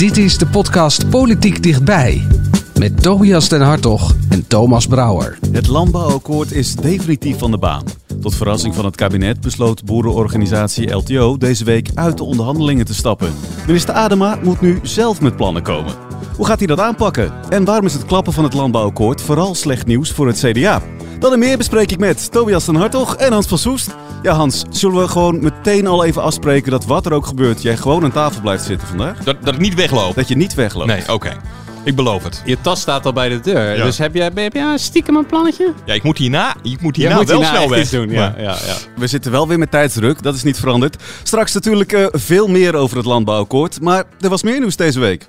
Dit is de podcast Politiek Dichtbij. Met Tobias den Hartog en Thomas Brouwer. Het landbouwakkoord is definitief van de baan. Tot verrassing van het kabinet besloot boerenorganisatie LTO deze week uit de onderhandelingen te stappen. Minister Adema moet nu zelf met plannen komen. Hoe gaat hij dat aanpakken? En waarom is het klappen van het landbouwakkoord vooral slecht nieuws voor het CDA? Dat en meer bespreek ik met Tobias den Hartog en Hans van Soest. Ja Hans, zullen we gewoon meteen al even afspreken dat wat er ook gebeurt, jij gewoon aan tafel blijft zitten vandaag? Dat, dat ik niet wegloop? Dat je niet wegloopt? Nee, oké. Ik beloof het. Je tas staat al bij de deur. Dus heb jij, heb jij stiekem een plannetje? Ja, ik moet hierna, ik moet hierna wel snel weg. Doen, ja, ja, ja. We zitten wel weer met tijdsdruk, dat is niet veranderd. Straks natuurlijk uh, veel meer over het landbouwakkoord. Maar er was meer nieuws deze week.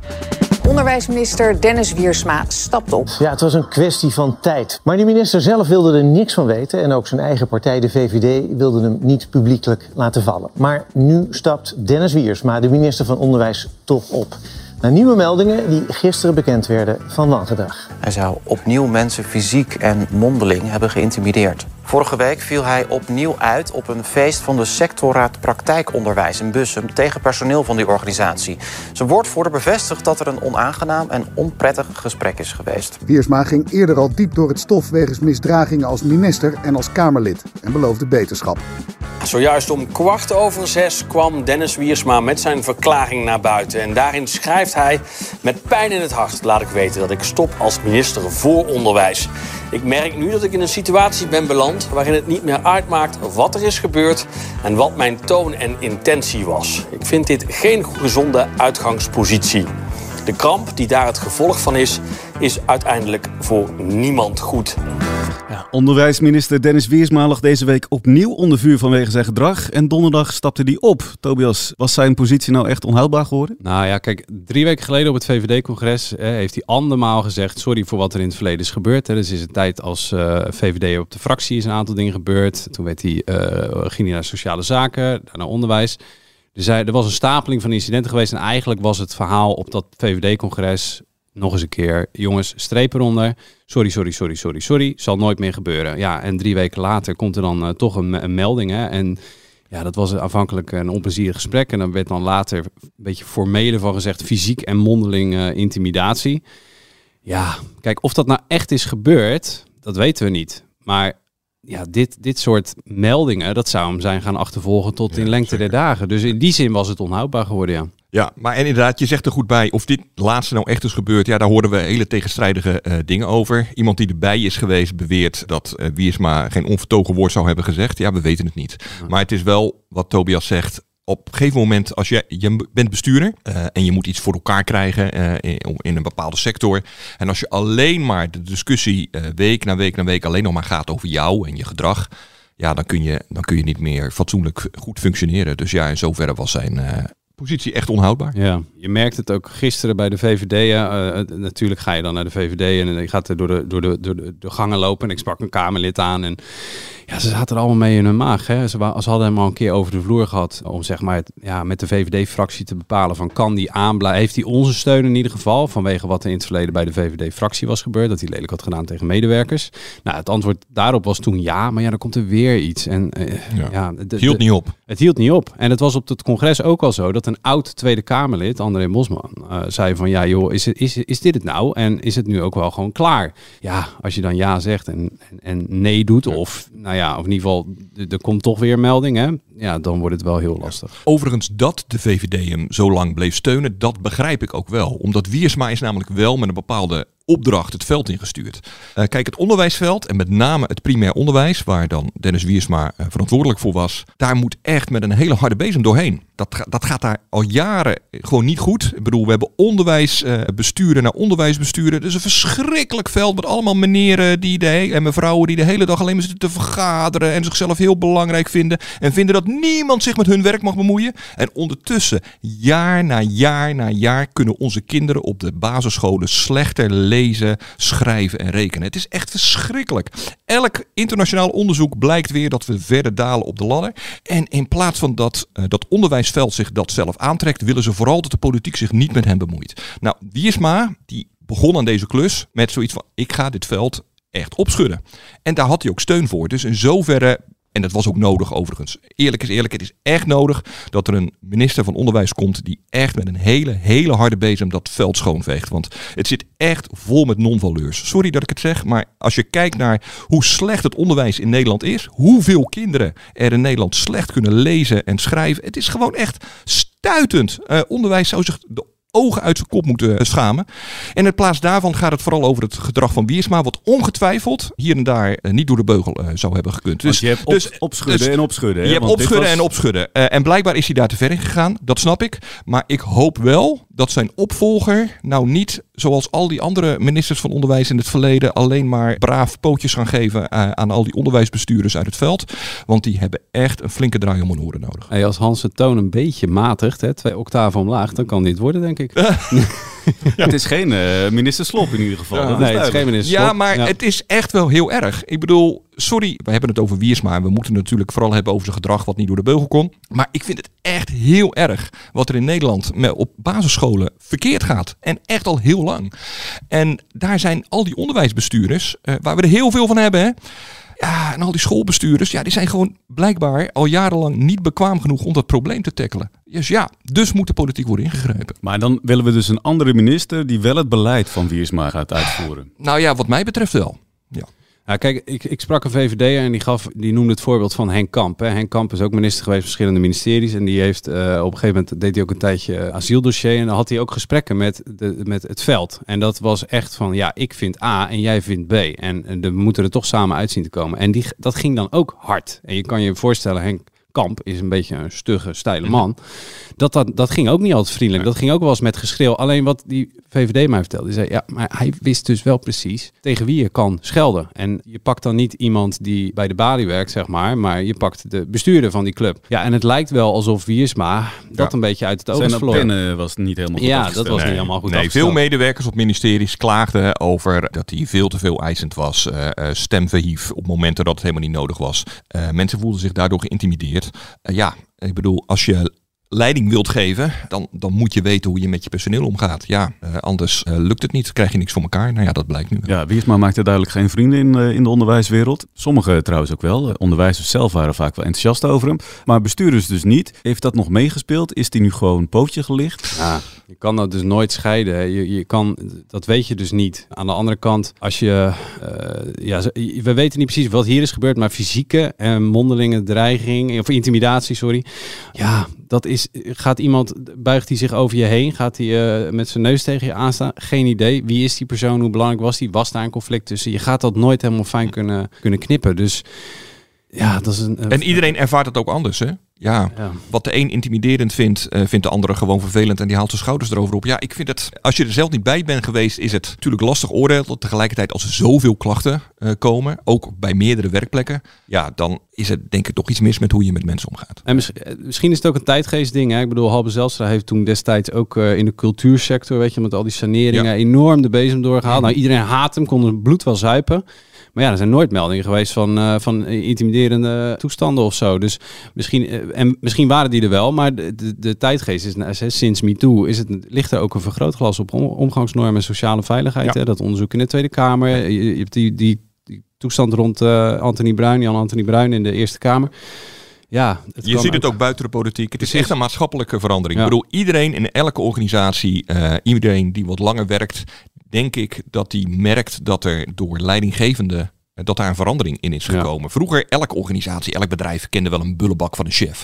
Onderwijsminister Dennis Wiersma stapt op. Ja, het was een kwestie van tijd. Maar die minister zelf wilde er niks van weten. En ook zijn eigen partij, de VVD, wilde hem niet publiekelijk laten vallen. Maar nu stapt Dennis Wiersma, de minister van Onderwijs, toch op. Na nieuwe meldingen die gisteren bekend werden van wangedrag. Hij zou opnieuw mensen fysiek en mondeling hebben geïntimideerd. Vorige week viel hij opnieuw uit op een feest van de sectorraad praktijkonderwijs in Bussum tegen personeel van die organisatie. Zijn woordvoerder bevestigt dat er een onaangenaam en onprettig gesprek is geweest. Wiersma ging eerder al diep door het stof wegens misdragingen als minister en als Kamerlid en beloofde beterschap. Zojuist om kwart over zes kwam Dennis Wiersma met zijn verklaring naar buiten. En daarin schrijft hij: Met pijn in het hart laat ik weten dat ik stop als minister voor onderwijs. Ik merk nu dat ik in een situatie ben beland waarin het niet meer uitmaakt wat er is gebeurd en wat mijn toon en intentie was. Ik vind dit geen gezonde uitgangspositie. De kramp die daar het gevolg van is, is uiteindelijk voor niemand goed. Ja, onderwijsminister Dennis Wiersma lag deze week opnieuw onder vuur vanwege zijn gedrag. En donderdag stapte hij op. Tobias, was zijn positie nou echt onhoudbaar geworden? Nou ja, kijk, drie weken geleden op het VVD-congres heeft hij andermaal gezegd... sorry voor wat er in het verleden is gebeurd. Hè. Dus is het tijd als uh, eh, VVD op de fractie is een aantal dingen gebeurd. Toen werd hij, uh, ging hij naar sociale zaken, naar onderwijs... Dus er was een stapeling van incidenten geweest. En eigenlijk was het verhaal op dat VVD-congres nog eens een keer. Jongens, streep eronder. Sorry, sorry, sorry, sorry, sorry. Zal nooit meer gebeuren. Ja, en drie weken later komt er dan uh, toch een, een, melding. Hè? En ja, dat was aanvankelijk een onplezierig gesprek. En dan werd dan later een beetje formele van gezegd fysiek en mondeling uh, intimidatie. Ja, kijk, of dat nou echt is gebeurd, dat weten we niet. Maar ja, dit, dit soort meldingen, dat zou hem zijn gaan achtervolgen tot in lengte der dagen. Dus in die zin was het onhoudbaar geworden, ja. Ja, maar en inderdaad, je zegt er goed bij, of dit laatste nou echt is gebeurd, ja, daar horen we hele tegenstrijdige uh, dingen over. Iemand die erbij is geweest beweert dat uh, Wiersma geen onvertogen woord zou hebben gezegd. Ja, we weten het niet. Maar het is wel, wat Tobias zegt, op een gegeven moment, als je, je bent bestuurder uh, en je moet iets voor elkaar krijgen in, in, een bepaalde sector. En als je alleen maar de discussie week na week na week alleen nog maar gaat over jou en je gedrag. Ja, dan kun je, dan kun je niet meer fatsoenlijk goed functioneren. Dus ja, in zoverre was zijn positie echt onhoudbaar. Ja, je merkt het ook gisteren bij de VVD. Uh, natuurlijk ga je dan naar de VVD en je gaat er door de, door, de, door de, de gangen lopen. En ik sprak een Kamerlid aan en ja, ze zaten er allemaal mee in hun maag. Hè. Ze, ze hadden hem al een keer over de vloer gehad om zeg maar, ja, met de VVD-fractie te bepalen van kan die aanblijven. Heeft hij onze steun in ieder geval vanwege wat er in het verleden bij de VVD-fractie was gebeurd. Dat hij lelijk had gedaan tegen medewerkers. Nou, het antwoord daarop was toen ja, maar ja, dan komt er weer iets. En, uh, ja. ja het hield niet op. Het hield niet op. En het was op het congres ook al zo dat een oud Tweede Kamerlid, André Bosman, uh, zei van ja joh, is, het, is, is dit het nou? En is het nu ook wel gewoon klaar? Ja, als je dan ja zegt en, en, en nee doet of nou ja, ja, of in ieder geval, er komt toch weer melding, hè? Ja, dan wordt het wel heel lastig. Overigens, dat de VVD hem zo lang bleef steunen, dat begrijp ik ook wel. Omdat Wiersma is namelijk wel met een bepaalde opdracht het veld ingestuurd. Uh, kijk, het onderwijsveld en met name het primair onderwijs, waar dan Dennis Wiersma uh, verantwoordelijk voor was, daar moet echt met een hele harde bezem doorheen. dat, dat gaat daar al jaren gewoon niet goed. Ik bedoel, we hebben onderwijsbesturen naar onderwijsbesturen. Is een verschrikkelijk veld met allemaal meneren die de, en mevrouwen die de hele dag alleen maar zitten te vergaderen en zichzelf heel belangrijk vinden. En vinden dat niemand zich met hun werk mag bemoeien. En ondertussen, jaar na jaar na jaar, kunnen onze kinderen op de basisscholen slechter schrijven en rekenen. Het is echt verschrikkelijk. Elk internationaal onderzoek blijkt weer dat we verder dalen op de ladder. En in plaats van dat eh, dat onderwijsveld zich dat zelf aantrekt, willen ze vooral dat de politiek zich niet met hen bemoeit. Nou, Wiersma, die begon aan deze klus met zoiets van: ik ga dit veld echt opschudden. En daar had hij ook steun voor. Dus in zoverre. En dat was ook nodig overigens. Eerlijk is eerlijk, het is echt nodig dat er een minister van Onderwijs komt die echt met een hele, hele harde bezem dat veld schoonveegt. Want het zit echt vol met non-valeurs. Sorry dat ik het zeg, maar als je kijkt naar hoe slecht het onderwijs in Nederland is, hoeveel kinderen er in Nederland slecht kunnen lezen en schrijven, het is gewoon echt stuitend. Eh, onderwijs zou zich ogen uit zijn kop moeten eh, schamen. En in plaats daarvan gaat het vooral over het gedrag van Wiersma, wat ongetwijfeld hier en daar eh, niet door de beugel eh, zou hebben gekund. Dus je hebt op, opschudden en opschudden. Je hè? hebt Want dit opschudden was- en opschudden. En blijkbaar is hij daar te ver in gegaan. Dat snap ik. Maar ik hoop wel dat zijn opvolger nou niet, zoals al die andere ministers van onderwijs in het verleden, alleen maar braaf pootjes gaan geven eh, aan al die onderwijsbestuurders uit het veld. Want die hebben echt een flinke draai om hun oren nodig. Hey, als Hans de toon een beetje matigt, hè, twee octaven omlaag, dan kan dit worden, denk ik. Het is geen eh, minister Slop in ieder geval. Ja. dat Nee, het is geen minister Ja, Slop. maar Ja. het is echt wel heel erg. Ik bedoel, sorry, we hebben het over Wiersma. en We moeten het natuurlijk vooral hebben over zijn gedrag wat niet door de beugel kon. Maar ik vind het echt heel erg wat er in Nederland met, op basisscholen verkeerd gaat. En echt al heel lang. En daar zijn al die onderwijsbestuurders, eh, waar we er heel veel van hebben, hè. Ja, en al die schoolbestuurders, ja, die zijn gewoon blijkbaar al jarenlang niet bekwaam genoeg om dat probleem te tackelen. Dus ja, dus moet de politiek worden ingegrepen. Maar dan willen we dus een andere minister die wel het beleid van Wiersma gaat uitvoeren. Nou ja, wat mij betreft wel. Ja. Ja, kijk, ik, ik sprak een VVD'er en die, gaf, die noemde het voorbeeld van Henk Kamp. Hè. Henk Kamp is ook minister geweest, verschillende ministeries. En die heeft eh, op een gegeven moment deed hij ook een tijdje eh, asieldossier. En dan had hij ook gesprekken met, de, met het veld. En dat was echt van, ja, ik vind A en jij vindt B. En, en we moeten er toch samen uit zien te komen. En die, dat ging dan ook hard. En je kan je voorstellen, Henk Kamp is een beetje een stugge, steile man. Dat, dat, dat ging ook niet altijd vriendelijk. Dat ging ook wel eens met geschreeuw. Alleen wat die VVD mij vertelde, die zei, ja, maar hij wist dus wel precies tegen wie je kan schelden. En je pakt dan niet iemand die bij de balie werkt, zeg maar, maar je pakt de bestuurder van die club. Ja, en het lijkt wel alsof Wiersma dat een beetje uit het oog is Zijn verloren. pennen was niet helemaal goed Ja, dat was niet helemaal goed Nee, afgesteld. veel medewerkers op ministeries klaagden over dat hij veel te veel eisend was. eh eh, stem verhief op momenten dat het helemaal niet nodig was. Eh, mensen voelden zich daardoor geïntimideerd. Eh, ja, ik bedoel, als je leiding wilt geven, dan, dan moet je weten hoe je met je personeel omgaat. Ja, eh, anders eh, lukt het niet, krijg je niks voor elkaar. Nou ja, dat blijkt nu. Ja, Wiersma maakte duidelijk geen vrienden in, eh, in de onderwijswereld. Sommigen trouwens ook wel. Onderwijzers zelf waren vaak wel enthousiast over hem. Maar bestuurders dus niet. Heeft dat nog meegespeeld? Is die nu gewoon pootje gelicht? Ja, je kan dat dus nooit scheiden. hè. Je, je kan, dat weet je dus niet. Aan de andere kant, als je, eh, ja, we weten niet precies wat hier is gebeurd, maar fysieke en mondelinge dreiging of intimidatie, sorry. Ja, dat is, gaat iemand, buigt hij zich over je heen? Gaat hij eh, met zijn neus tegen je aanstaan? Geen idee. Wie is die persoon? Hoe belangrijk was die? Was daar een conflict tussen? Je gaat dat nooit helemaal fijn kunnen, kunnen knippen. Dus ja, dat is een. En iedereen ervaart het ook anders, hè? Ja, Ja. wat de een intimiderend vindt, eh, vindt de andere gewoon vervelend en die haalt zijn schouders erover op. Ja, ik vind het, als je er zelf niet bij bent geweest, is het natuurlijk lastig oordeel. Tegelijkertijd, als er zoveel klachten eh, komen, ook bij meerdere werkplekken, ja, dan is het denk ik toch iets mis met hoe je met mensen omgaat. En eh, misschien is het ook een tijdgeestding. Hè? Ik bedoel, Halbe Zelstra heeft toen destijds ook in de cultuursector, weet je, met al die saneringen, enorm de bezem doorgehaald. Nou, iedereen haat hem, kon zijn bloed wel zuipen. Maar ja, er zijn nooit meldingen geweest van, van intimiderende toestanden of zo. Dus misschien, en misschien waren die er wel, maar de, de, de tijdgeest is nou, sinds MeToo is het, ligt er ook een vergrootglas op om- omgangsnormen en sociale veiligheid. Ja. Hè? Dat onderzoek in de Tweede Kamer. Je, je hebt die, die, die toestand rond eh Anthony Bruin, Jan Anthony Bruin in de Eerste Kamer. Ja, het Je ziet het ook buiten de politiek. Het is echt een maatschappelijke verandering. Ja. Ik bedoel, iedereen in elke organisatie, eh, iedereen die wat langer werkt, denk ik dat die merkt dat er door leidinggevende dat daar een verandering in is gekomen. Vroeger, elke organisatie, elk bedrijf kende wel een bullebak van een chef.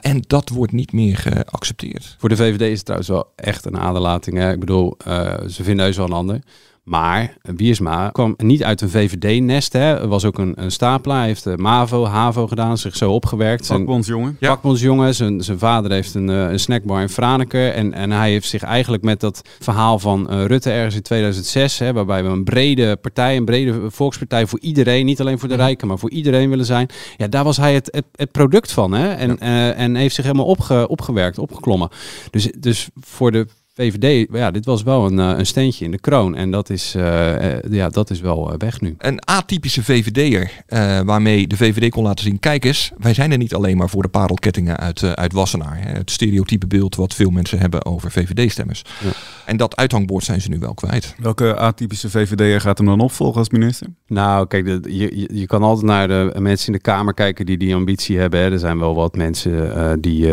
En dat wordt niet meer geaccepteerd. Voor de VVD is het trouwens wel echt een aderlating. Hè? Ik bedoel, eh, ze vinden heus wel een ander. Maar Wiersma kwam niet uit een VVD-nest. Hè. Was ook een, een stapelaar. Hij heeft uh, MAVO, HAVO gedaan, zich zo opgewerkt. Vakbondsjongen. Ja. Vakbondsjongen. Zijn, zijn vader heeft een, uh, een snackbar in Franeker. En, en hij heeft zich eigenlijk met dat verhaal van uh, Rutte ergens in 2006... Hè, waarbij we een brede partij, een brede volkspartij voor iedereen... niet alleen voor de rijken, maar voor iedereen willen zijn. Ja, daar was hij het, het, het product van. Hè. En, ja. en heeft zich helemaal opge, opgewerkt, opgeklommen. Dus, dus voor de VVD, ja, dit was wel een, een steentje in de kroon. En dat is, uh, ja, dat is wel weg nu. Een atypische VVD'er, uh, waarmee de VVD kon laten zien... kijk eens, wij zijn er niet alleen maar voor de parelkettingen uit, uh, uit Wassenaar. Hè, het stereotype beeld wat veel mensen hebben over VVD-stemmers. Ja. En dat uithangbord zijn ze nu wel kwijt. Welke atypische VVD'er gaat hem dan opvolgen als minister? Nou, kijk, de, je, je kan altijd naar de mensen in de Kamer kijken die die ambitie hebben. Hè. Er zijn wel wat mensen die,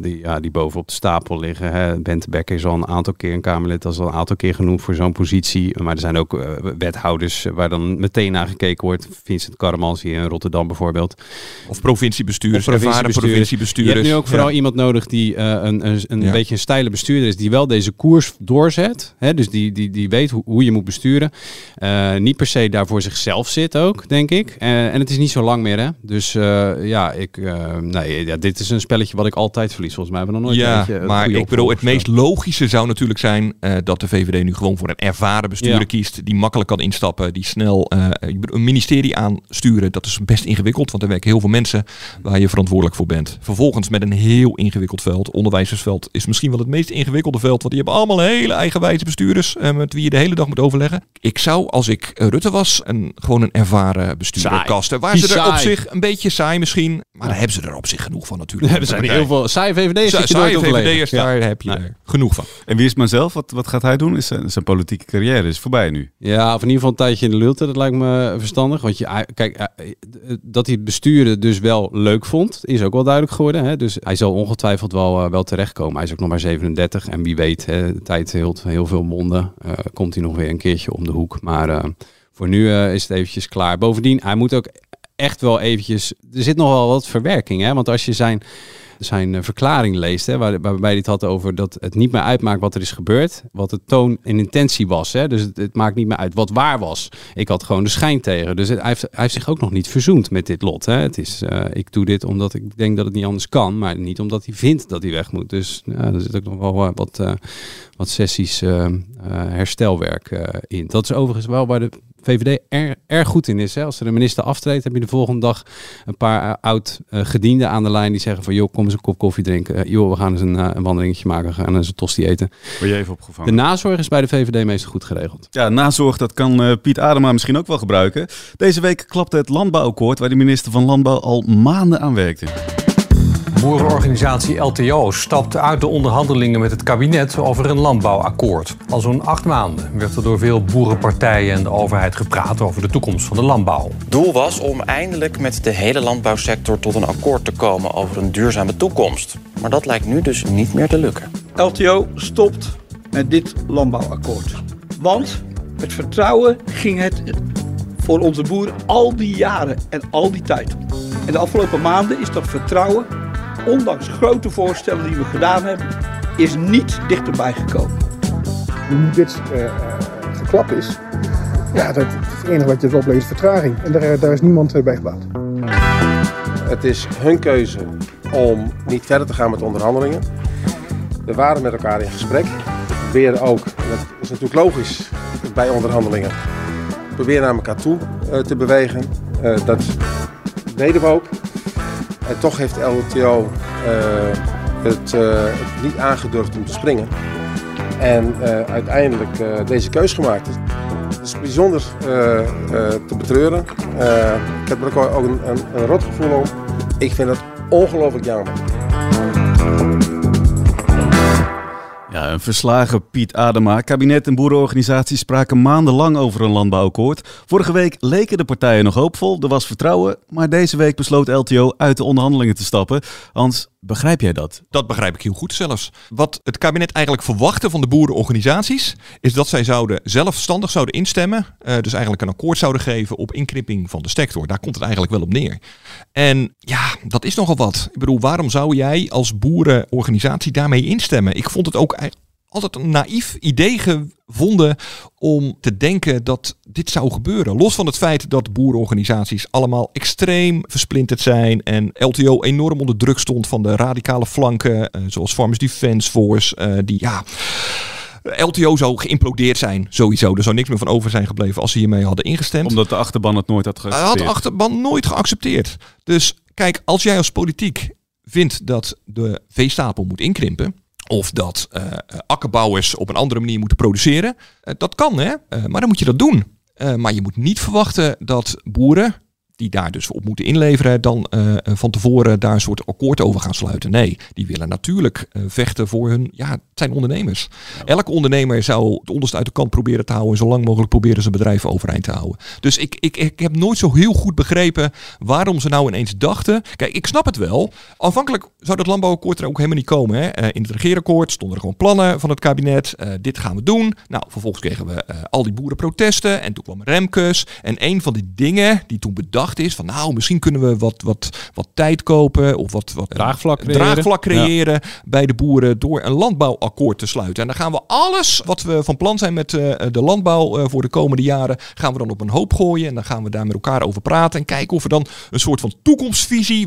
die, ja, die bovenop de stapel liggen. Hè. Bente Becker is al een aantal keer een Kamerlid, dat is al een aantal keer genoemd voor zo'n positie. Maar er zijn ook uh, wethouders waar dan meteen naar gekeken wordt. Vincent Karmans hier in Rotterdam bijvoorbeeld. Of provinciebestuurders, of provinciebestuurders. provinciebestuurders. Je hebt nu ook vooral ja. iemand nodig die uh, een, een, een ja. beetje een stijle bestuurder is, die wel deze koers doorzet. Hè? Dus die, die, die weet hoe, hoe je moet besturen. Uh, niet per se daar voor zichzelf zit ook, denk ik. en het is niet zo lang meer, hè. Dus ja, ik, nee, ja, dit is een spelletje wat ik altijd verlies. Volgens mij hebben we nog nooit ja, een beetje maar ik bedoel, het meest logische zou natuurlijk zijn uh, dat de VVD nu gewoon voor een ervaren bestuurder ja. kiest. Die makkelijk kan instappen. Die snel uh, een ministerie aansturen. Dat is best ingewikkeld. Want er werken heel veel mensen waar je verantwoordelijk voor bent. Vervolgens met een heel ingewikkeld veld. Onderwijzersveld is misschien wel het meest ingewikkelde veld. Want die hebben allemaal hele eigenwijze bestuurders. Uh, met wie je de hele dag moet overleggen. Ik zou als ik Rutte was. Een, gewoon een ervaren bestuurder saai. kasten. Waar Die ze er saai. op zich een beetje saai misschien. Maar ja. daar hebben ze er op zich genoeg van natuurlijk. Hebben ze er heel veel saaie VVD'ers. Sa saaie VVD'ers, daar heb je genoeg van. En wie is maar zelf? Wat, wat gaat hij doen? Is zijn, zijn politieke carrière is voorbij nu. Ja, of in ieder geval een tijdje in de lulte. Dat lijkt me verstandig. Want je, kijk, dat hij het besturen dus wel leuk vond, is ook wel duidelijk geworden. Hè? Dus hij zal ongetwijfeld wel, wel terechtkomen. Hij is ook nog maar 37. En wie weet, hè, de tijd heel, heel veel monden. Uh, komt hij nog weer een keertje om de hoek. Maar uh, voor nu is het eventjes klaar. Bovendien, hij moet ook echt wel eventjes... Er zit nog wel wat verwerking, hè? Want als je zijn zijn verklaring leest, hè, waar, waarbij hij het had over dat het niet meer uitmaakt wat er is gebeurd, wat de toon en intentie was. Hè. Dus het, maakt niet meer uit wat waar was. Ik had gewoon de schijn tegen. Dus het, hij, heeft, hij heeft zich ook nog niet verzoend met dit lot. Hè. Het is, uh, ik doe dit omdat ik denk dat het niet anders kan, maar niet omdat hij vindt dat hij weg moet. Dus ja, er zit ook nog wel uh, wat, wat sessies herstelwerk in. Dat is overigens wel waar de VVD er, erg goed in is. Hè? Als er een minister aftreedt, heb je de volgende dag een paar uh, oud uh, gedienden aan de lijn die zeggen van joh, kom eens een kop koffie drinken. Uh, joh, we gaan eens een, een wandelingetje maken, we gaan eens een tosti eten. Word je even opgevangen. De nazorg is bij de VVD meestal goed geregeld. Ja, nazorg, dat kan Piet Adema misschien ook wel gebruiken. Deze week klapte het landbouwakkoord waar de minister van Landbouw al maanden aan werkte. Boerenorganisatie LTO stapt uit de onderhandelingen met het kabinet over een landbouwakkoord. Al zo'n acht maanden werd er door veel boerenpartijen en de overheid gepraat over de toekomst van de landbouw. Doel was om eindelijk met de hele landbouwsector tot een akkoord te komen over een duurzame toekomst. Maar dat lijkt nu dus niet meer te lukken. LTO stopt met dit landbouwakkoord. Want het vertrouwen ging het voor onze boeren al die jaren en al die tijd. En de afgelopen maanden is dat vertrouwen ondanks grote voorstellen die we gedaan hebben, is niet dichterbij gekomen. Nu dit uh, uh, geklap is, ja, dat, het enige wat je erop oplevert is vertraging. En daar, daar is niemand bij gebaat. Het is hun keuze om niet verder te gaan met onderhandelingen. We waren met elkaar in gesprek. We proberen ook, en dat is natuurlijk logisch bij onderhandelingen, proberen naar elkaar toe uh, te bewegen. dat deden we ook. En toch heeft LTO het, uh, het, niet aangedurfd om te springen. En uh, uiteindelijk deze keus gemaakt. Het is bijzonder te betreuren. ik heb er ook een, een, een rot gevoel om. Ik vind het ongelooflijk jammer. Een verslagen Piet Adema. Kabinet en boerenorganisaties spraken maandenlang over een landbouwakkoord. Vorige week leken de partijen nog hoopvol, er was vertrouwen. Maar deze week besloot LTO uit de onderhandelingen te stappen. Hans, begrijp jij dat? Dat begrijp ik heel goed zelfs. Wat het kabinet eigenlijk verwachtte van de boerenorganisaties... is dat zij zouden zelfstandig zouden instemmen. Uh, dus eigenlijk een akkoord zouden geven op inkrimping van de sector. Daar komt het eigenlijk wel op neer. En ja, dat is nogal wat. Ik bedoel, waarom zou jij als boerenorganisatie daarmee instemmen? Ik vond het ook altijd een naïef idee gevonden om te denken dat dit zou gebeuren. Los van het feit dat boerenorganisaties allemaal extreem versplinterd zijn en LTO enorm onder druk stond van de radicale flanken, eh, zoals Farmers Defence Force, eh, die ja. LTO zou geïmplodeerd zijn, sowieso. Er zou niks meer van over zijn gebleven als ze hiermee hadden ingestemd. Omdat de achterban het nooit had Hij geaccepteerd. had de achterban nooit geaccepteerd. Dus kijk, als jij als politiek vindt dat de veestapel moet inkrimpen. Of dat eh, eh, akkerbouwers op een andere manier moeten produceren. eh, dat kan, hè? Maar dan moet je dat doen. Maar je moet niet verwachten dat boeren, die daar dus op moeten inleveren, dan eh, eh, van tevoren daar een soort akkoord over gaan sluiten. Nee, die willen natuurlijk eh, vechten voor hun. Ja, het zijn ondernemers. Elke ondernemer zou het onderste uit de kant proberen te houden. En zo lang mogelijk proberen zijn bedrijf overeind te houden. Dus ik, ik, ik heb nooit zo heel goed begrepen waarom ze nou ineens dachten. Kijk, ik snap het wel. Aanvankelijk zou dat landbouwakkoord er ook helemaal niet komen. Hè. In het regeerakkoord stonden er gewoon plannen van het kabinet. Dit gaan we doen. Nou, vervolgens kregen we al die boerenprotesten. En toen kwam Remkes. En een van die dingen die toen bedacht is van nou, misschien kunnen we wat, wat, wat tijd kopen. Of wat, wat Draagvlak eh, creëren. draagvlak creëren bij de boeren door een landbouwakkoord te sluiten. En dan gaan we alles wat we van plan zijn met eh, de landbouw eh, voor de komende jaren, gaan we dan op een hoop gooien. En dan gaan we daar met elkaar over praten. En kijken of we dan een soort van toekomstvisie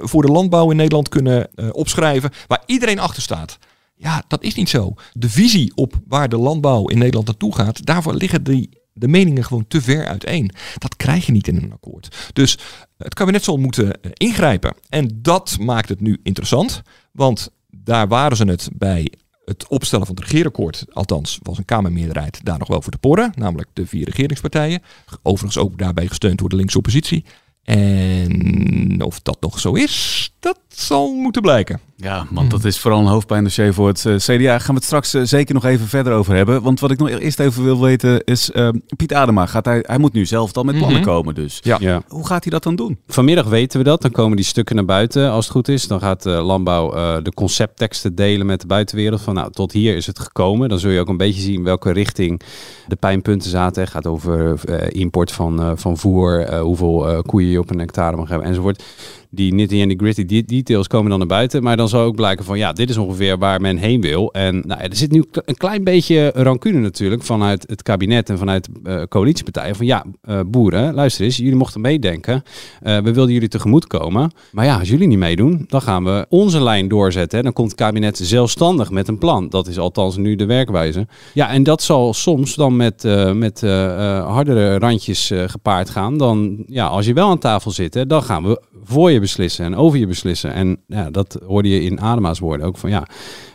voor de landbouw in Nederland kunnen opschrijven. Waar iedereen achter staat. Ja, dat is niet zo. De visie op waar de landbouw in Nederland naartoe gaat, daarvoor liggen die, de meningen gewoon te ver uiteen. Dat krijg je niet in een akkoord. Dus het kabinet zal moeten eh, ingrijpen. En dat maakt het nu interessant. Want daar waren ze het bij het opstellen van het regeerakkoord, althans was een Kamermeerderheid daar nog wel voor te porren, namelijk de vier regeringspartijen. Overigens ook daarbij gesteund door de linkse oppositie. En of dat nog zo is, dat zal moeten blijken. Ja, man, dat is vooral een hoofdpijndossier voor het eh, CDA. Gaan we het straks eh, zeker nog even verder over hebben. Want wat ik nog eerst even wil weten is, eh, Piet Adema, gaat hij, hij moet nu zelf dan met plannen Mhm. komen dus. Ja. Hoe gaat hij dat dan doen? Vanmiddag weten we dat. Dan komen die stukken naar buiten als het goed is. Dan gaat de landbouw eh, de conceptteksten delen met de buitenwereld. Van nou, tot hier is het gekomen. Dan zul je ook een beetje zien welke richting de pijnpunten zaten. Het gaat over eh, import van, eh, van voer, eh, hoeveel koeien je op een hectare mag hebben enzovoort. Die nitty en gritty de- details komen dan naar buiten. Maar dan zal ook blijken van ja, dit is ongeveer waar men heen wil. En nou, er zit nu een klein beetje rancune natuurlijk vanuit het kabinet en vanuit eh coalitiepartijen. Van ja, eh, boeren, luister eens, jullie mochten meedenken. Eh, we wilden jullie tegemoet komen. Maar ja, als jullie niet meedoen, dan gaan we onze lijn doorzetten. Dan komt het kabinet zelfstandig met een plan. Dat is althans nu de werkwijze. Ja, en dat zal soms dan met, met hardere randjes gepaard gaan. Dan, ja, als je wel aan tafel zit, dan gaan we voor je beslissen en over je beslissen. En ja, dat hoorde je in Adema's woorden ook van ja,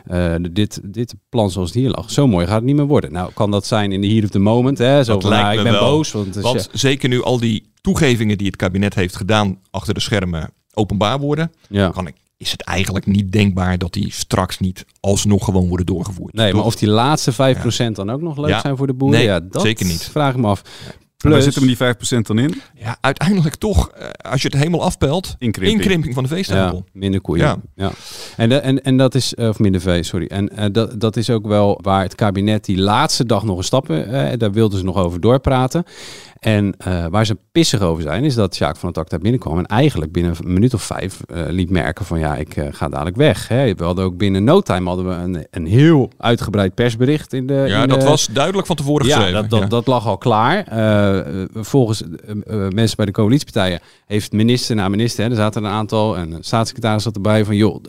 eh, dit, dit plan zoals het hier lag, zo mooi gaat het niet meer worden. Nou, kan dat zijn in de heat of the moment, hè? Zo Dat van, lijkt nou, ik ben wel. boos. Want, is, Want ja, zeker nu al die toegevingen die het kabinet heeft gedaan achter de schermen openbaar worden, Ja. kan ik, is het eigenlijk niet denkbaar dat die straks niet alsnog gewoon worden doorgevoerd. Nee, maar of die laatste 5% dan ook nog leuk Ja. zijn voor de boeren, Nee, ja, dat zeker niet. vraag ik me af. Waar Plus, zitten we die 5% dan in? Ja, uiteindelijk toch, eh, als je het helemaal afpelt, Inkrimping. inkrimping van de veestapel. Ja, minder koeien. Ja. Ja. En, de, en, en dat is, eh, of minder vee, sorry. En eh, dat, dat is ook wel waar het kabinet die laatste dag nog een stappen, daar wilden ze nog over doorpraten. En eh, waar ze pissig over zijn, is dat Sjaak van het Acta binnenkwam. En eigenlijk binnen een minuut of vijf eh, liet merken van ja, ik eh, ga dadelijk weg. Hè. We hadden ook binnen no time hadden we een, een heel uitgebreid persbericht in de. Ja, in dat de- was duidelijk van tevoren ja, geschreven. dat, dat, Ja. dat lag al klaar. Volgens mensen bij de coalitiepartijen heeft minister na minister, hè, er zaten een aantal, en staatssecretaris zat erbij van, joh,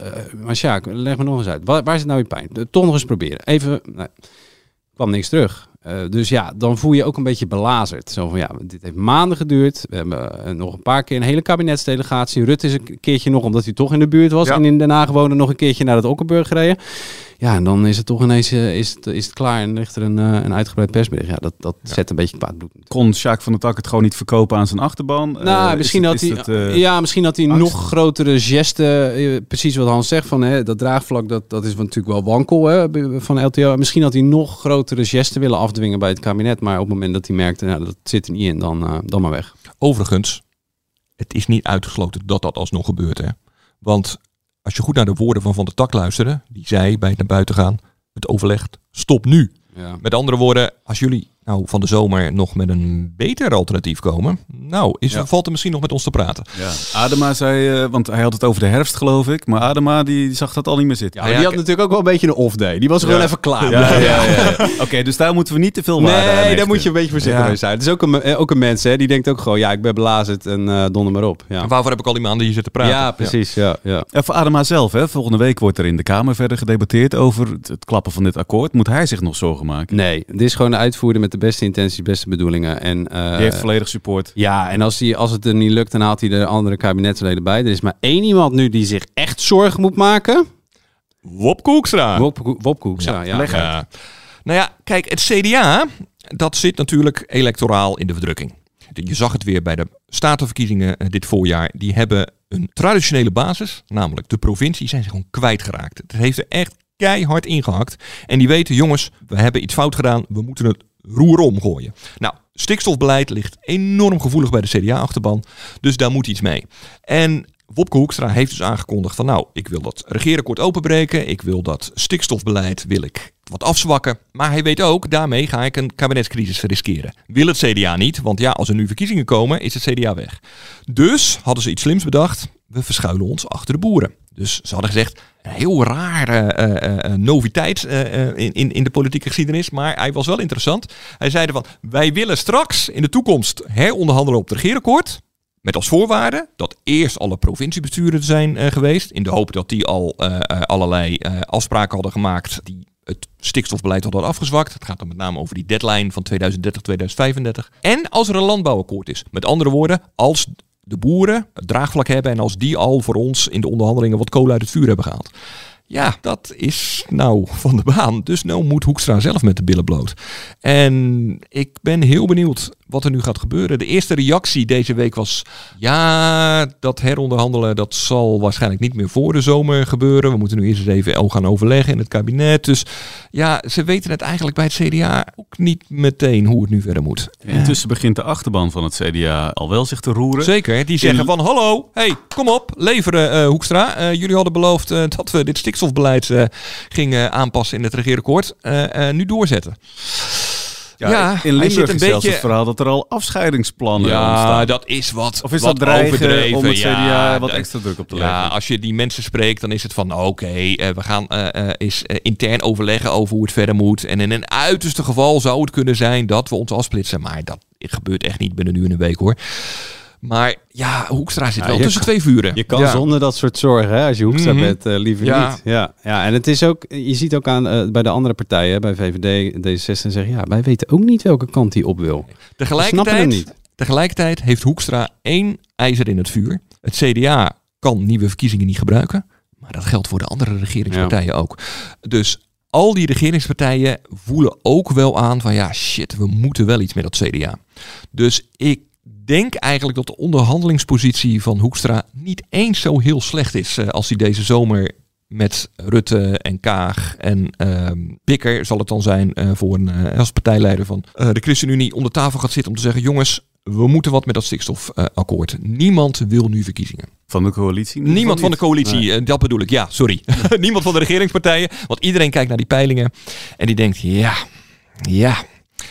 maar Sjaak, leg me nog eens uit. Waar, waar zit nou je pijn? Toch nog eens proberen. Even, nee, kwam niks terug. Eh, dus ja, dan voel je ook een beetje belazerd. Zo van ja, dit heeft maanden geduurd. We hebben eh, nog een paar keer een hele kabinetsdelegatie. Rutte is een keertje nog, omdat hij toch in de buurt was. Ja. En in Den Haag woonde nog een keertje naar het Okkenburg gereden. Ja, en dan is het toch ineens eh, is het, is het klaar en ligt er een, eh, een uitgebreid persbericht. Ja, dat, dat zet een beetje kwaad bloed. Kon Sjaak van der Tak het gewoon niet verkopen aan zijn achterban? Nou, Eh, misschien het- hij, ja, misschien had hij angst? nog grotere gesten. precies wat Hans zegt van hè, dat draagvlak, dat, dat is natuurlijk wel wankel hè, van LTO. Misschien had hij nog grotere gesten willen afdwingen bij het kabinet, maar op het moment dat hij merkte, nou, dat zit er niet in, dan, dan maar weg. Overigens, het is niet uitgesloten dat dat alsnog gebeurt. Hè? Want als je goed naar de woorden van Van der Tak luisterde, die zei bij het naar buiten gaan, het overleg stop nu. Ja. Met andere woorden, als jullie nou van de zomer nog met een beter alternatief komen, nou, is, valt er misschien nog met ons te praten. Ja. Adema zei, eh, want hij had het over de herfst geloof ik, maar Adema die zag dat al niet meer zitten. Ja, die had natuurlijk ook wel een beetje een off-day. Die was er Ja. gewoon even klaar. Ja, ja, ja. Oké, dus daar moeten we niet te veel waarde aan Nee, hechten. daar moet je een beetje voorzichtig Ja. mee zijn. Het is ook een, eh, ook een mens, hè, die denkt ook gewoon, ja, ik ben blazend en eh donder maar op. Ja, En waarvoor heb ik al die maanden hier zitten praten? ja precies. Ja. Ja, Ja, voor Adema zelf, hè. volgende week wordt er in de Kamer verder gedebatteerd over het, het klappen van dit akkoord. Moet hij zich nog zorgen maken? Nee, dit is gewoon de uitvoerder met de beste intenties, beste bedoelingen. En, eh, Die heeft volledig support. Ja, en als, die, als het er niet lukt, dan haalt hij de andere kabinetsleden bij. Er is maar één iemand nu die zich echt zorgen moet maken. Wopke Hoekstra. Wop, Hoekstra, ja. Nou ja, kijk, het CDA, dat zit natuurlijk electoraal in de verdrukking. Je zag het weer bij de statenverkiezingen eh, dit voorjaar. Die hebben een traditionele basis, namelijk de provincie, zijn ze gewoon kwijtgeraakt. Het heeft er echt keihard ingehakt. En die weten, jongens, we hebben iets fout gedaan, we moeten het roer omgooien. Nou, stikstofbeleid ligt enorm gevoelig bij de CDA-achterban, dus daar moet iets mee. En Wopke Hoekstra heeft dus aangekondigd van nou, ik wil dat regeerakkoord openbreken. Ik wil dat stikstofbeleid wil ik wat afzwakken. Maar hij weet ook, daarmee ga ik een kabinetscrisis riskeren. Wil het CDA niet, want ja, als er nu verkiezingen komen, is het CDA weg. Dus hadden ze iets slims bedacht. We verschuilen ons achter de boeren. Dus ze hadden gezegd, een heel rare eh, eh, noviteit eh, eh, in, in, in de politieke geschiedenis. Maar hij was wel interessant. Hij zeiden van, wij willen straks in de toekomst heronderhandelen op het regeerakkoord. Met als voorwaarde dat eerst alle provinciebesturen zijn geweest. In de hoop dat die al allerlei afspraken hadden gemaakt die het stikstofbeleid hadden afgezwakt. Het gaat dan met name over die deadline van 2030, 2035. En als er een landbouwakkoord is. Met andere woorden, als de boeren het draagvlak hebben en als die al voor ons in de onderhandelingen wat kolen uit het vuur hebben gehaald. Ja, dat is nou van de baan. Dus nou moet Hoekstra zelf met de billen bloot. En ik ben heel benieuwd wat er nu gaat gebeuren. De eerste reactie deze week was... ja, dat heronderhandelen dat zal waarschijnlijk niet meer voor de zomer gebeuren. We moeten nu eerst eens even el gaan overleggen in het kabinet. Dus ja, ze weten het eigenlijk bij het CDA ook niet meteen hoe het nu verder moet. Intussen begint de achterban van het CDA al wel zich te roeren. Zeker, die zeggen van hallo, hey, kom op, leveren eh, Hoekstra. Eh, jullie hadden beloofd eh, dat we dit stikstofbeleid gingen aanpassen in het regeerakkoord. Nu doorzetten. Ja, in Limburg een is zelfs beetje- het verhaal dat er al afscheidingsplannen Ja, ontstaan. dat is wat. Of is wat dat overdreven. om het Ja, CDA wat dat- extra druk op te Ja, leggen? als je die mensen spreekt, dan is het van oké, eh, we gaan eh, eh, eens eh, intern overleggen over hoe het verder moet. En in een uiterste geval zou het kunnen zijn dat we ons afsplitsen. Maar dat gebeurt echt niet binnen nu in een week hoor. Maar ja, Hoekstra zit Ja, wel tussen kan- twee vuren. Je kan Ja. zonder dat soort zorgen, hè, als je Hoekstra Mhm. bent, eh, liever Ja. niet. Ja, ja, en het is ook, je ziet ook aan eh, bij de andere partijen, bij VVD, D66, zeggen ja, wij weten ook niet welke kant hij op wil. Tegelijkertijd, niet. tegelijkertijd heeft Hoekstra één ijzer in het vuur. Het CDA kan nieuwe verkiezingen niet gebruiken. Maar dat geldt voor de andere regeringspartijen ook. Dus al die regeringspartijen voelen ook wel aan van ja, shit, we moeten wel iets met dat CDA. Dus ik denk eigenlijk dat de onderhandelingspositie van Hoekstra niet eens zo heel slecht is eh, als hij deze zomer met Rutte en Kaag en Bikker zal het dan zijn eh, voor een eh, als partijleider van de ChristenUnie om de tafel gaat zitten om te zeggen jongens, we moeten wat met dat stikstofakkoord. Niemand wil nu verkiezingen. Van de coalitie? Niemand van de coalitie, dat bedoel ik. Ja, sorry. Niemand van de regeringspartijen. Want iedereen kijkt naar die peilingen en die denkt, ja, ja.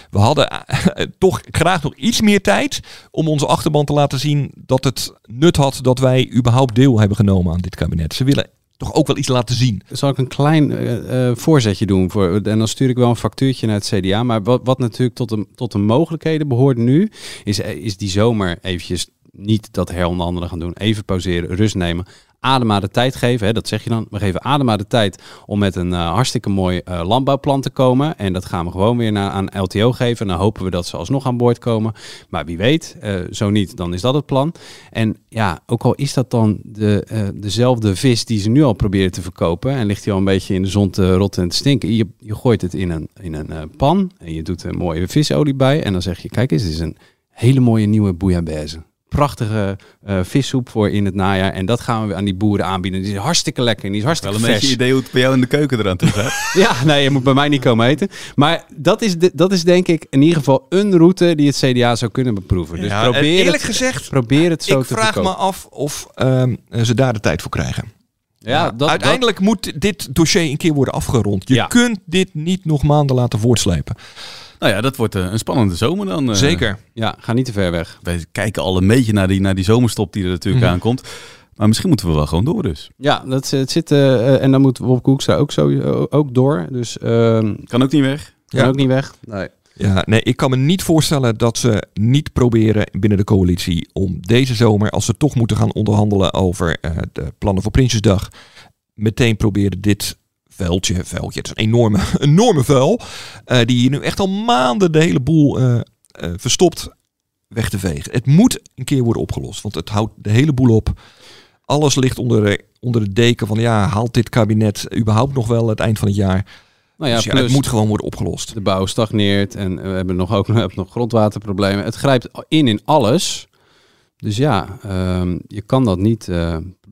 We hadden eh, toch graag nog iets meer tijd om onze achterban te laten zien dat het nut had dat wij überhaupt deel hebben genomen aan dit kabinet. Ze willen toch ook wel iets laten zien. Zal ik een klein eh, eh, voorzetje doen? Voor, en dan stuur ik wel een factuurtje naar het CDA. Maar wat, wat natuurlijk tot de, tot de mogelijkheden behoort nu, is, eh, is die zomer eventjes niet dat heronderhandelen gaan doen. Even pauzeren, rust nemen. Adema de tijd geven, hè, dat zeg je dan. We geven Adema de tijd om met een eh, hartstikke mooi eh, landbouwplan te komen. En dat gaan we gewoon weer naar, aan LTO geven. En dan hopen we dat ze alsnog aan boord komen. Maar wie weet, eh, zo niet, dan is dat het plan. En ja, ook al is dat dan de, dezelfde vis die ze nu al proberen te verkopen. En ligt hij al een beetje in de zon te rotten en te stinken. Je, je gooit het in een, in een pan en je doet er mooie visolie bij. En dan zeg je, kijk eens, dit is een hele mooie nieuwe bouillabaisse. Prachtige eh, vissoep voor in het najaar. En dat gaan we aan die boeren aanbieden. Die is hartstikke lekker en die is hartstikke Wel een vers. beetje idee hoe het bij jou in de keuken eraan toe gaat. Ja, nee, je moet bij mij niet komen eten. Maar dat is, de, dat is denk ik in ieder geval een route die het CDA zou kunnen beproeven. Dus Ja, probeer eerlijk het, gezegd, probeer het zo ik te vraag verkopen. me af of ehm, ze daar de tijd voor krijgen. Ja, dat- Uiteindelijk moet dit dossier een keer worden afgerond. Je kunt dit niet nog maanden laten voortslepen. Nou ja, dat wordt eh, een spannende zomer dan. eh. Zeker. Ja, ga niet te ver weg. Wij kijken al een beetje naar die, naar die zomerstop die er natuurlijk Mhm. aankomt. Maar misschien moeten we wel gewoon door dus. Ja, dat, het zit, eh, eh, en dan moet Wopke Hoekstra ook, zo, ook door. Dus, ehm, kan ook niet weg. Kan Ja. ook niet weg. Nee. Ja, nee, ik kan me niet voorstellen dat ze niet proberen binnen de coalitie om deze zomer, als ze toch moeten gaan onderhandelen over eh, de plannen voor Prinsjesdag, meteen proberen dit vuiltje, vuiltje, het is een enorme, enorme vuil, eh, die nu echt al maanden de hele boel eh, eh, verstopt, weg te vegen. Het moet een keer worden opgelost, want het houdt de hele boel op. Alles ligt onder de, onder de deken van ja, haalt dit kabinet überhaupt nog wel het eind van het jaar? Nou ja, Dus ja, het moet gewoon worden opgelost. De bouw stagneert en we hebben nog ook we hebben nog grondwaterproblemen. Het grijpt in in alles. Dus ja, ehm, je kan dat niet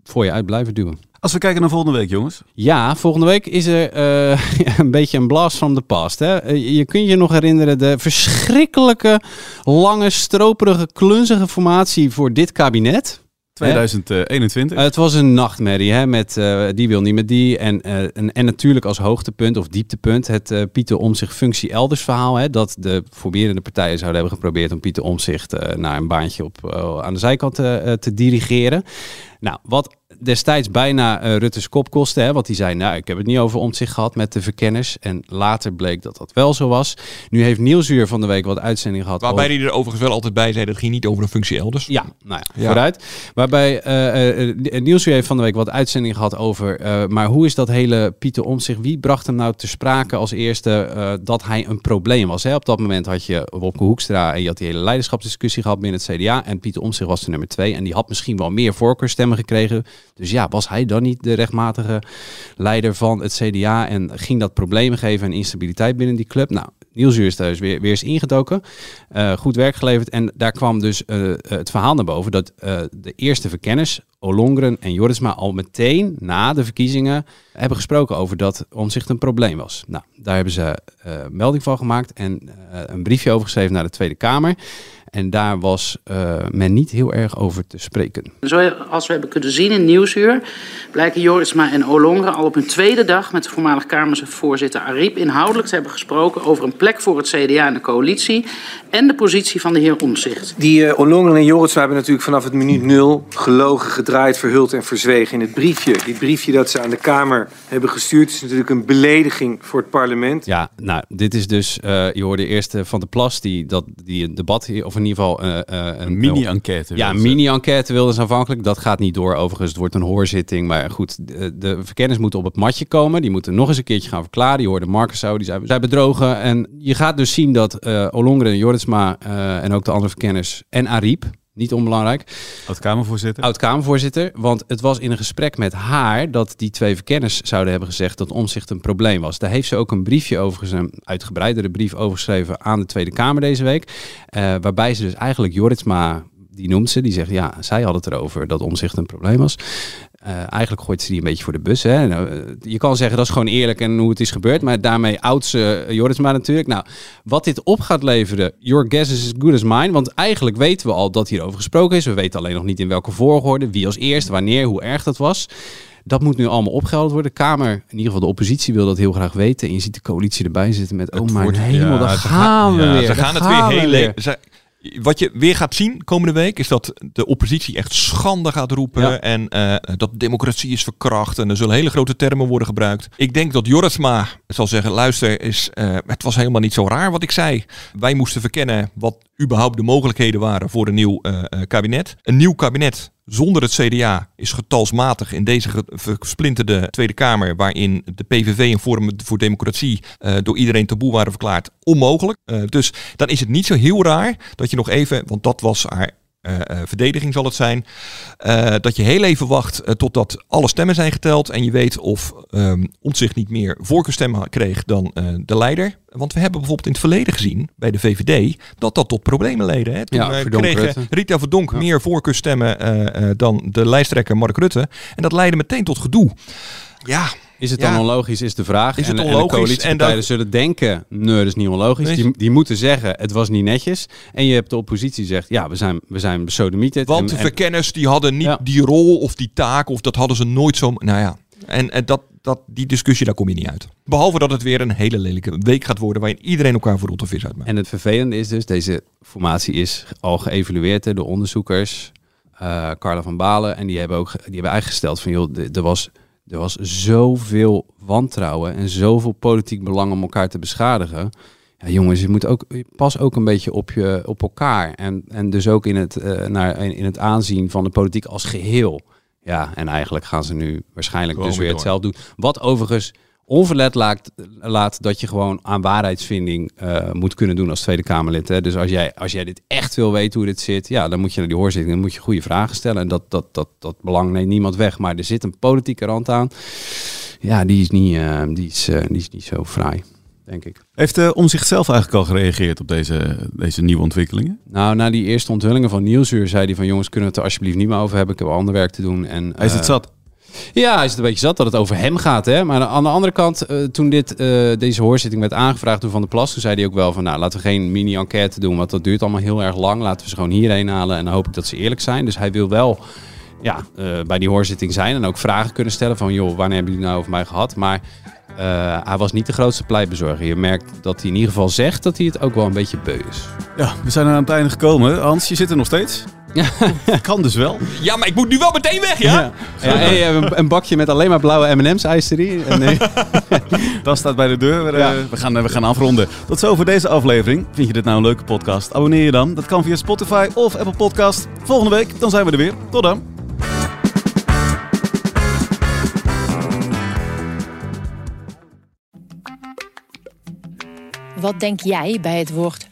voor je uit blijven duwen. Als we kijken naar volgende week, jongens. Ja, volgende week is er eh, een beetje een blast from the past. Hè? Eh, Je kunt je nog herinneren de verschrikkelijke, lange, stroperige, klunzige formatie voor dit kabinet. 2021. Eh, het was een nachtmerrie, hè, met die wil niet met die. En, en, en natuurlijk als hoogtepunt of dieptepunt het Pieter Omzicht functie elders verhaal. Hè, dat de formerende partijen zouden hebben geprobeerd om Pieter Omzicht naar een baantje op, aan de zijkant te dirigeren. Nou, wat destijds bijna eh, Rutte's kop kostte. Hè, want die zei, nou, ik heb het niet over omzicht gehad met de verkenners. En later bleek dat dat wel zo was. Nu heeft Nieuwsuur van de week wat uitzending gehad. Waarbij over- hij er overigens wel altijd bij zei, dat ging niet over een functie elders. Ja, nou ja, Ja. vooruit. Waarbij eh eh Nieuwsuur heeft van de week wat uitzending gehad over... maar hoe is dat hele Pieter Omtzigt... Wie bracht hem nou te sprake als eerste dat hij een probleem was? Hè? Op dat moment had je Wopke Hoekstra... en je had die hele leiderschapsdiscussie gehad binnen het CDA... en Pieter Omtzigt was de nummer twee... en die had misschien wel meer voorkeurstemmen gekregen. Dus ja, was hij dan niet de rechtmatige leider van het CDA... en ging dat problemen geven en instabiliteit binnen die club? Nou, is thuis weer, weer eens ingedoken. Eh, goed werk geleverd. En daar kwam dus eh, eh, het verhaal naar boven dat de eerste verkenners, Olongren en Jorisma, al meteen na de verkiezingen hebben gesproken over dat omzicht een probleem was. Nou, daar hebben ze melding van gemaakt en een briefje over geschreven naar de Tweede Kamer. En daar was eh, men niet heel erg over te spreken. Zoals we hebben kunnen zien in Nieuwsuur, blijken Jorisma en Olongren al op hun tweede dag met de voormalig Kamervoorzitter Ariep inhoudelijk te hebben gesproken over een plek voor het CDA in de coalitie en de positie van de heer Omzicht. Die uh, Olongren en Joritsma hebben natuurlijk vanaf het minuut nul gelogen, gedraaid, verhuld en verzwegen in het briefje. Dit briefje dat ze aan de Kamer hebben gestuurd is natuurlijk een belediging voor het parlement. Ja, nou, dit is dus, eh, je hoorde eerst eh, van de Plas die, dat, die een debat, hier- of in ieder geval eh, eh, Een mini-enquête Ja, een mini-enquête wilden ze aanvankelijk. Dat gaat niet door overigens, het wordt een hoorzitting. Maar goed, de, de verkenners moeten op het matje komen. Die moeten nog eens een keertje gaan verklaren. Je hoorde Marcus zo, die we zijn bedrogen. En je gaat dus zien dat eh Olongren, en ook de andere verkenners en Ariep, niet onbelangrijk. Oud-Kamervoorzitter. Oud-Kamervoorzitter. Want het was in een gesprek met haar dat die twee verkenners zouden hebben gezegd dat omzicht een probleem was. Daar heeft ze ook een briefje over, een uitgebreidere brief overgeschreven aan de Tweede Kamer deze week. Eh, waarbij ze dus eigenlijk Joritsma, die noemt ze, die zegt ja, zij had het erover dat omzicht een probleem was. Eh, eigenlijk gooit ze die een beetje voor de bus. Hè. Nou, eh, je kan zeggen dat is gewoon eerlijk en hoe het is gebeurd. Maar daarmee oud ze uh, Jorisma natuurlijk. Nou, wat dit op gaat leveren, your guess is as good as mine. Want eigenlijk weten we al dat hierover gesproken is. We weten alleen nog niet in welke volgorde, wie als eerst, wanneer, hoe erg dat was. Dat moet nu allemaal opgehaald worden. De Kamer, in ieder geval de oppositie, wil dat heel graag weten. En je ziet de coalitie erbij zitten met, oh mijn hemel, ja, daar gaan we ja, weer. Ze gaan het weer we heel weer. Wat je weer gaat zien komende week is dat de oppositie echt schande gaat roepen. Ja. En eh, dat democratie is verkracht. En er zullen hele grote termen worden gebruikt. Ik denk dat Jorisma zal zeggen: luister, is, eh, het was helemaal niet zo raar wat ik zei. Wij moesten verkennen wat überhaupt de mogelijkheden waren voor een nieuw eh, kabinet. Een nieuw kabinet zonder het CDA is getalsmatig in deze versplinterde Tweede Kamer, waarin de PVV en Forum voor Democratie eh, door iedereen taboe waren verklaard, onmogelijk. Eh, dus dan is het niet zo heel raar dat je nog even, want dat was haar eh, eh, verdediging zal het zijn, eh, dat je heel even wacht totdat alle stemmen zijn geteld en je weet of ehm zich niet meer voorkeurstemmen kreeg dan eh, de leider. Want we hebben bijvoorbeeld in het verleden gezien bij de VVD dat dat tot problemen leidde. Hè? Toen Ja, kreeg Rutte. Rita Verdonk meer voorkeurstemmen eh, eh, dan de lijsttrekker Mark Rutte. En dat leidde meteen tot gedoe. Ja. Is het dan onlogisch, is de vraag. Is het en, onlogisch? En de coalitiepartijen dat- zullen denken, nee, dat is niet onlogisch. Nee. Die, die moeten zeggen, het was niet netjes. En je hebt de oppositie zegt, ja, we zijn, we zijn besodemieterd. Want En- de en- verkenners die hadden niet die rol of die taak of dat hadden ze nooit zo. Nou ja. En, en dat, dat, die discussie, daar kom je niet uit. Behalve dat het weer een hele lelijke week gaat worden... waarin iedereen elkaar voor rotte vis uitmaakt. En het vervelende is dus, deze formatie is al geëvalueerd door onderzoekers. uh, Carla van Balen. En die hebben ook die hebben eigenlijk gesteld van joh, er was, er was zoveel wantrouwen en zoveel politiek belang om elkaar te beschadigen. Ja, jongens, je moet ook pas ook een beetje op je op elkaar. En, en dus ook in het, uh, naar, in het aanzien van de politiek als geheel. Ja, en eigenlijk gaan ze nu waarschijnlijk Gewoon dus weer weer hetzelfde doen. Wat overigens onverlet laat, laat dat je gewoon aan waarheidsvinding eh, moet kunnen doen als Tweede Kamerlid. Hè. Dus als jij, als jij dit echt wil weten hoe dit zit, ja, dan moet je naar die hoorzitting, dan moet je goede vragen stellen. En dat, dat, dat, dat belang neemt niemand weg. Maar er zit een politieke rand aan. Ja, die is niet, eh, die is, eh, die is niet zo fraai, denk ik. Heeft om zichzelf eigenlijk al gereageerd op deze, deze nieuwe ontwikkelingen? Nou, na die eerste onthullingen van Nieuwsuur zei hij van jongens, kunnen we het er alsjeblieft niet meer over hebben. Ik heb ander werk te doen. En, Hij is het zat. Ja, hij is het een beetje zat dat het over hem gaat. Hè? Maar aan de andere kant, eh, toen dit, eh, deze hoorzitting werd aangevraagd door Van der Plas, toen zei hij ook wel van, nou, laten we geen mini-enquête doen, want dat duurt allemaal heel erg lang. Laten we ze gewoon hierheen halen en dan hoop ik dat ze eerlijk zijn. Dus hij wil wel ja, eh, bij die hoorzitting zijn en ook vragen kunnen stellen van, joh, wanneer hebben jullie nou over mij gehad? Maar hij was niet de grootste pleitbezorger. Je merkt dat hij in ieder geval zegt dat hij het ook wel een beetje beu is. Ja, we zijn aan het einde gekomen. Hans, je zit er nog steeds. Kan dus wel. Ja, maar ik moet nu wel meteen weg, ja? Ja, ja hey, eh, een, een bakje met alleen maar blauwe M&M's ijs nee. Dat staat bij de deur. Ja. Eh, we, gaan, we gaan afronden. Tot zo voor deze aflevering. Vind je dit nou een leuke podcast? Abonneer je dan. Dat kan via Spotify of Apple Podcast. Volgende week, dan zijn we er weer. Tot dan. Wat denk jij bij het woord